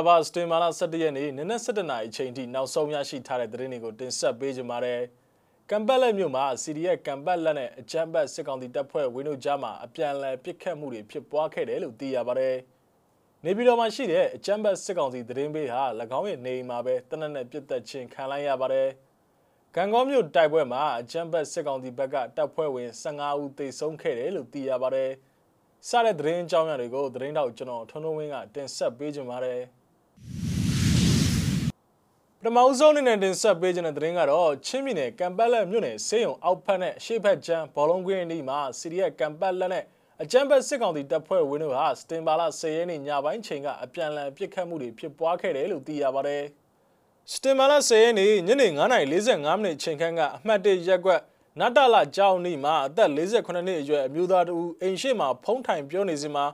္ဂလာပါစတင်မာလာ17ရက်နေ့နနက်7:00နာရီအချိန်ထိနောက်ဆုံးရရှိထားတဲ့သတင်းတွေကိုတင်ဆက်ပေးကြပါမယ်။ကမ်ပတ်လက်မြို့မှာ CDF ကမ်ပတ်လက်နဲ့အကြမ်းဖက်စစ်ကောင်စီတပ်ဖွဲ့ဝင်းတို့ကြားမှာအပြန်အလှန်ပစ်ခတ်မှုတွေဖြစ်ပွားခဲ့တယ်လို့သိရပါတယ်။နေပြည်တော်မှာရှိတဲ့အကြမ်းဖက်စစ်ကောင်စီသတင်းပေးဟာ၎င်းရဲ့နေအိမ်မှာပဲတနက်နဲ့ပြစ်သက်ခြင်းခံလိုက်ရပါတယ်။ကံကောမြို့တိုက်ပွဲမှာအကြမ်းဖက်စစ်ကောင်စီဘက်ကတပ်ဖွဲ့ဝင်15ဦးသေဆုံးခဲ့တယ်လို့သိရပါတယ်။စတဲ့သတင်းအကြောင်းအရာတွေကိုသတင်းတောက်ကျွန်တော်ထွန်းထွန်းဝင်းကတင်ဆက်ပေးကြပါမယ် ပထမဦးဆုံးအနေနဲ့တင်ဆက်ပေးခြင်းတဲ့သတင်းကတော့ချင်းပြည်နယ်ကံပတ်လက်မြို့နယ်စေယုံအောက်ဖက်နဲ့ရှေ့ဖက်ကျန်းဘောလုံးကွင်းအနီးမှာစီရီယက်ကံပတ်လက်နဲ့အကြမ်းဖက်စစ်ကောင်စီတပ်ဖွဲ့ဝင်တို့ဟာစတင်ဘာလ10ရက်နေ့ညပိုင်းချိန်ကအပြန်အလှန်ပစ်ခတ်မှုတွေဖြစ်ပွားခဲ့တယ်လို့သိရပါတယ်။စတင်ဘာလ10ရက်နေ့ညနေ9:45မိနစ်ချိန်ခန့်ကအမှတ်1ရက်ကွက်နတ်တလကြောင်းနီမှာအသက်48နှစ်အရွယ်အမျိုးသားတူအိမ်ရှိမှာဖုံးထိုင်ပြောနေစဉ်မှာ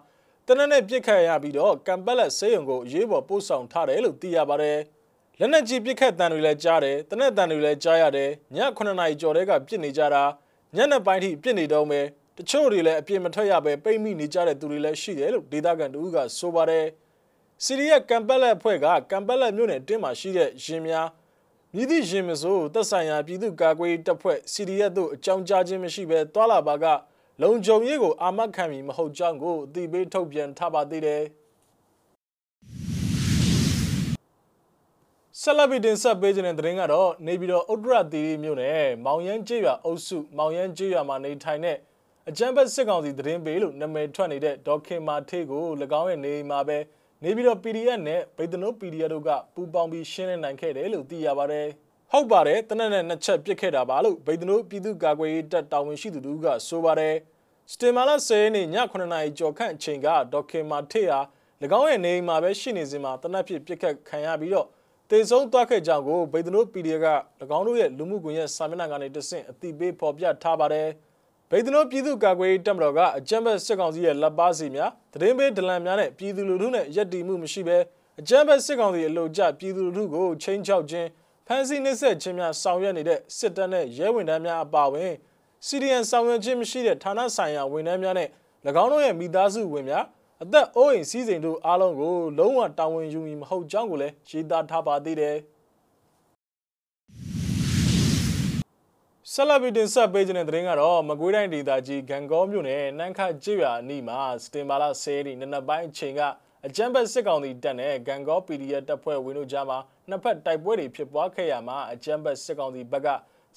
တနက်နေ့ပြစ်ခတ်ရပြီးတော့ကံပက်လက်ဆေးရုံကိုရေးပေါ်ပို့ဆောင်ထားတယ်လို့သိရပါတယ်။လက်နက်ကြီးပြစ်ခတ်တံတွေလည်းကြားတယ်တနက်တံတွေလည်းကြားရတယ်ည9နာရီကျော်တဲ့ကပြစ်နေကြတာညနေပိုင်းထိပြစ်နေတော့မယ်တချို့တွေလည်းအပြစ်မထွက်ရပဲပိတ်မိနေကြတဲ့သူတွေလည်းရှိတယ်လို့ဒေသခံတို့ကဆိုပါတယ်။စီရီယက်ကံပက်လက်အဖွဲ့ကကံပက်လက်မြို့နယ်တင်းမှာရှိတဲ့ရင်များမြည်သည့်ရင်မစိုးသက်ဆိုင်ရာပြည်သူ့ကာကွယ်တပ်ဖွဲ့ CDF တို့အကြောင်းကြားခြင်းမရှိဘဲတွာလာပါက လုံခြုံရေးကိုအာမခံမီမဟုတ်ကြောင်းကိုအသိပေးထုတ်ပြန်ထားပါသေးတယ်ဆလဘီတင်ဆက်ပေးခြင်းတဲ့သတင်းကတော့နေပြည်တော်ဥဒရတီမြို့နယ်မောင်ရမ်းကျေးရွာအုပ်စုမောင်ရမ်းကျေးရွာမှာနေထိုင်တဲ့အကြမ်းဖက်စစ်ကောင်စီသတင်းပေးလို့နာမည်ထွက်နေတဲ့ဒေါခင်မာထေးကို၎င်းရဲ့နေအိမ်မှာပဲနေပြီးတော့ PDF နဲ့ဗိဒနို PDF တို့ကပူးပေါင်းပြီးရှင်းလင်းနိုင်ခဲ့တယ်လို့သိရပါတယ်။ ဟုတ်ပါတယ်တနက်နဲ့နှစ်ချက်ပြစ်ခဲ့တာပါလို့ဗိဒနိုပြည်သူ့ကာကွယ်ရေးတပ်တာဝန်ရှိသူတို့ကဆိုပါတယ်။စတင်မာလာ10ရက်နေ့ည9နာရီကျော်ခန့်အချိန်ကဒေါက်ခင်မာထေဟာ၎င်းရဲ့နေအိမ်မှာပဲရှိနေစဉ်မှာတနက်ဖြစ်ပြစ်ခတ်ခံရပြီးတော့တေဆုံးသွားခဲ့ကြောင်းကိုဗိဒနို PDF က၎င်းတို့ရဲ့လူမှုကွန်ရက်စာမျက်နှာကနေတဆင့်အသိပေးဖော်ပြထားပါတယ်။ဗိဒနိုပြည်သူ့ကာကွယ်ရေးတပ်မတော်ကအကြမ်းဖက်စစ်ကောင်စီရဲ့လက်ပါစီများတရင်ပေးဒလန်များနဲ့ပြည်သူလူထုနဲ့ရက်တီမှုမရှိဘဲအကြမ်းဖက်စစ်ကောင်စီအလို့ကျပြည်သူလူထုကိုချင်းချောက်ခြင်း ဖမ်းဆီးနှိပ်စက်ခြင်းများဆောင်ရွက်နေတဲ့စစ်တပ်နဲ့ရဲဝန်ထမ်းများအပါအဝင်စီဒီအန်ဆောင်ရွက်ခြင်းမရှိတဲ့ဌာနဆိုင်ရာဝန်ထမ်းများနဲ့၎င်းတို့ရဲ့မိသားစုဝင်များအသက်အိုးအိမ်စီးစိမ်တို့အားလုံးကိုလုံးဝတာဝန်ယူမည်မဟုတ်ကြောင်းကိုလည်းရေးသားထားပါသေးတယ်။ဆက်လက်ပြီးတင်ဆက်ပေးခြင်းတဲ့သတင်းကတော့မကွေးတိုင်းဒေသကြီးဂံကောမြို့နယ်နန်းခကျေးရွာအနီးမှာစတင်ဘာလ10ရက်နေ့နနက်ပိုင်းအချိန်က အကြမ်းဖက်စစ်ကောင်စီတပ်နဲ့ဂံကော PDF တပ်ဖွဲ့ဝင်တို့ကြားမှာနှစ်ဖက်တိုက်ပွဲတွေဖြစ်ပွားခဲ့ရမှာအကြမ်းဖက်စစ်ကောင်စီဘက်က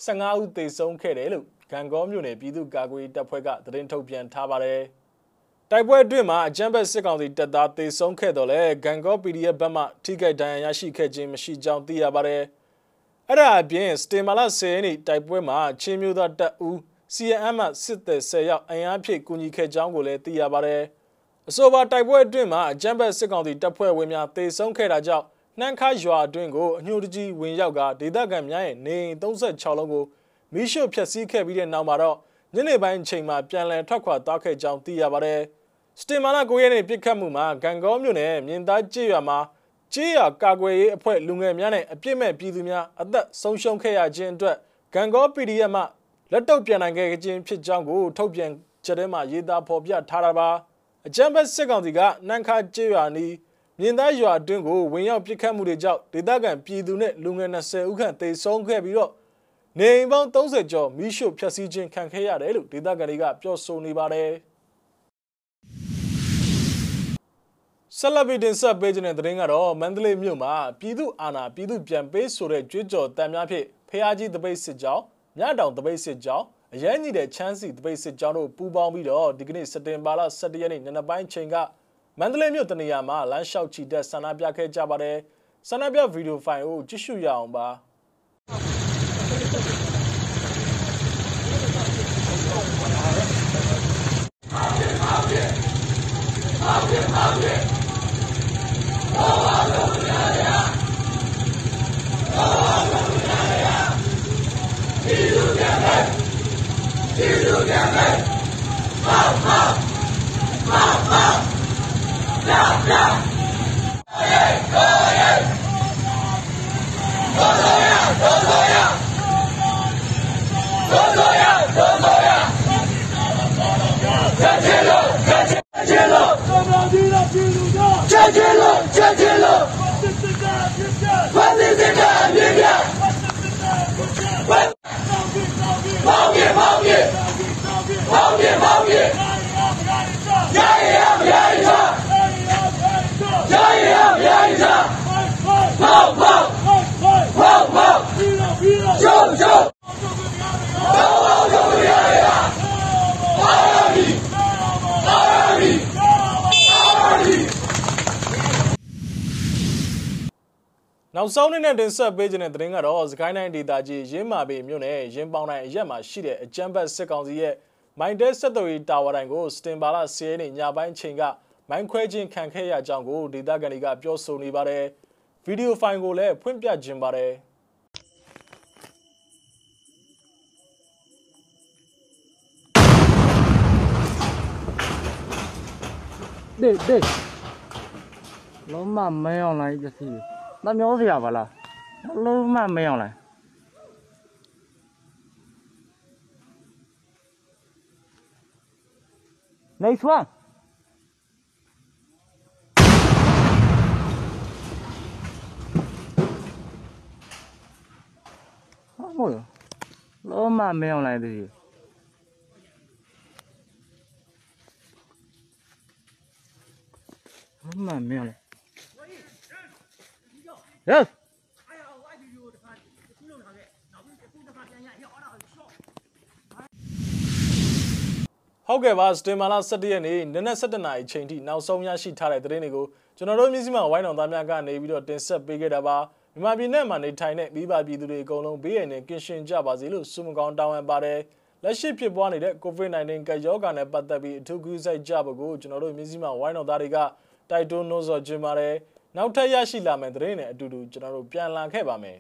15ဦးသေဆုံးခဲ့တယ်လို့ဂံကောမြို့နယ်ပြည်သူ့ကာကွယ်ရေးတပ်ဖွဲ့ကသတင်းထုတ်ပြန်ထားပါတယ်။တိုက်ပွဲအတွင်းမှာအကြမ်းဖက်စစ်ကောင်စီတပ်သားသေဆုံးခဲ့တော့လဲဂံကော PDF ဘက်မှထိခိုက်ဒဏ်ရာရရှိခဲ့ခြင်းမရှိကြောင်းသိရပါတယ်။အဲ့ဒါအပြင်စတင်မာလာ10ရက်နေ့တိုက်ပွဲမှာချင်းမျိုးသားတပ်ဦး CNM မှစစ်သည်10ယောက်အင်အားဖြည့်ကူညီခဲ့ကြောင်းကိုလည်းသိရပါတယ်။ အဆိုပါတိုက်ပွဲအတွင်းမှာအကြမ်းဖက်စစ်ကောင်စီတပ်ဖွဲ့ဝင်များတေဆုံးခဲ့တာကြောင့်နှမ်းခါရွာအတွင်းကိုအညှို့တကြီးဝင်ရောက်ကဒေသခံများရဲ့နေအိမ်36လုံးကိုမီးရှို့ဖျက်ဆီးခဲ့ပြီးတဲ့နောက်မှာတော့ညနေပိုင်းအချိန်မှာပြန်လည်ထွက်ခွာသွားခဲ့ကြောင်းသိရပါတယ်။စတင်မာလာ9ရက်နေ့ပြစ်ခတ်မှုမှာဂံကောမြို့နယ်မြင်းသားကျေးရွာမှာကြေးရကာကွယ်ရေးအဖွဲ့လူငယ်များနဲ့အပြစ်မဲ့ပြည်သူများအသက်ဆုံးရှုံးခဲ့ရခြင်းအတွက်ဂံကော PDF မှလက်တော့ပြန်နိုင်ခဲ့ခြင်းဖြစ်ကြောင်းကိုထုတ်ပြန်ချက်ထဲမှာရေးသားဖော်ပြထားတာပါ အကြံဘက်စစ်ကောင်စီကနန်ခါကြေးရွာနီးမြင်းသားရွာအတွင်းကိုဝင်ရောက်ပစ်ခတ်မှုတွေကြောင့်ဒေသခံပြည်သူနဲ့လူငယ်20ဦးခန့်သေဆုံးခဲ့ပြီးတော့နေအိမ်ပေါင်း30ကျော်မိရှုဖျက်ဆီးခြင်းခံခဲ့ရတယ်လို့ဒေသခံတွေကပြောဆိုနေပါတယ်။ဆက်လက်ပြီးတင်ဆက်ပေးခြင်းတဲ့သတင်းကတော့မန္တလေးမြို့မှာပြည်သူအာဏာပြည်သူပြန်ပေးဆိုတဲ့ကြွေးကြော်တမ်းများဖြင့်ဖះကြီးတပိတ်စစ်ကြောင်းမြတောင်တပိတ်စစ်ကြောင်း အရန်ကြီးတဲ့ချမ်းစီတပိတ်စစ်ကြောင်းတို့ပူးပေါင်းပြီးတော့ဒီကနေ့စက်တင်ဘာလ17ရက်နေ့နံနက်ပိုင်းချိန်ကမန္တလေးမြို့တနေရာမှာလမ်းလျှောက်ချီတက်ဆန္ဒပြခဲ့ကြပါတယ်ဆန္ဒပြဗီဒီယိုဖိုင်ကိုကြည့်ရှုရအောင်ပါ နောက်ဆုံးနေ့နဲ့တင်ဆက်ပေးခြင်းတဲ့သတင်းကတော့စကိုင်းတိုင်းဒေသကြီးရင်းမာပေမြို့နယ်ရင်းပေါင်းတိုင်းအရက်မှာရှိတဲ့အကြမ်းဖက်စစ်ကောင်စီရဲ့မိုင်းတဲဆက်သွယ်ရေးတာဝါတိုင်းကိုစတင်ပါလာစီးရဲညပိုင်းချိန်ကမိုင်းခွဲခြင်းခံခဲ့ရကြောင်းကိုဒေသခံတွေကပြောဆိုနေပါတယ်ဗီဒီယိုဖိုင်ကိုလည်းဖွင့်ပြခြင်းပါတယ်ဒေဒေလုံးမမဲအောင်လိုက်ပစ္စည်း 那苗子要不了，老慢没有了。没错。哎，我操，老慢没有了。这是。老慢没有了。Yes. ဟုတ်ကဲ့ပါစတင်မာလာ17ရက်နေ့နနက်7:00နာရီချိန်ထိနောက်ဆုံးရရှိထားတဲ့သတင်းတွေကိုကျွန်တော်တို့မြစည်းမဝိုင်းတော်သားများကနေပြီးတော့တင်ဆက်ပေးခဲ့တာပါမြန်မာပြည်နဲ့မှာနေထိုင်တဲ့မိဘပြည်သူတွေအကုန်လုံးဘေးရန်နဲ့ကင်းရှင်းကြပါစေလို့ဆုမကောင်းတောင်းပန်ပါတယ်လက်ရှိဖြစ်ပွားနေတဲ့ COVID-19 ကပ်ရောဂါနဲ့ပတ်သက်ပြီးအထူးကူးစိုက်ကြဖို့ကိုကျွန်တော်တို့မြစည်းမဝိုင်းတော်သားတွေကတိုက်တွန်းနှိုးဆော်ခြင်းပါတယ် နောက်ထပ်ရရှိလာမယ့်သတင်းတွေနဲ့အတူတူကျွန်တော်တို့ပြန်လာခဲ့ပါမယ်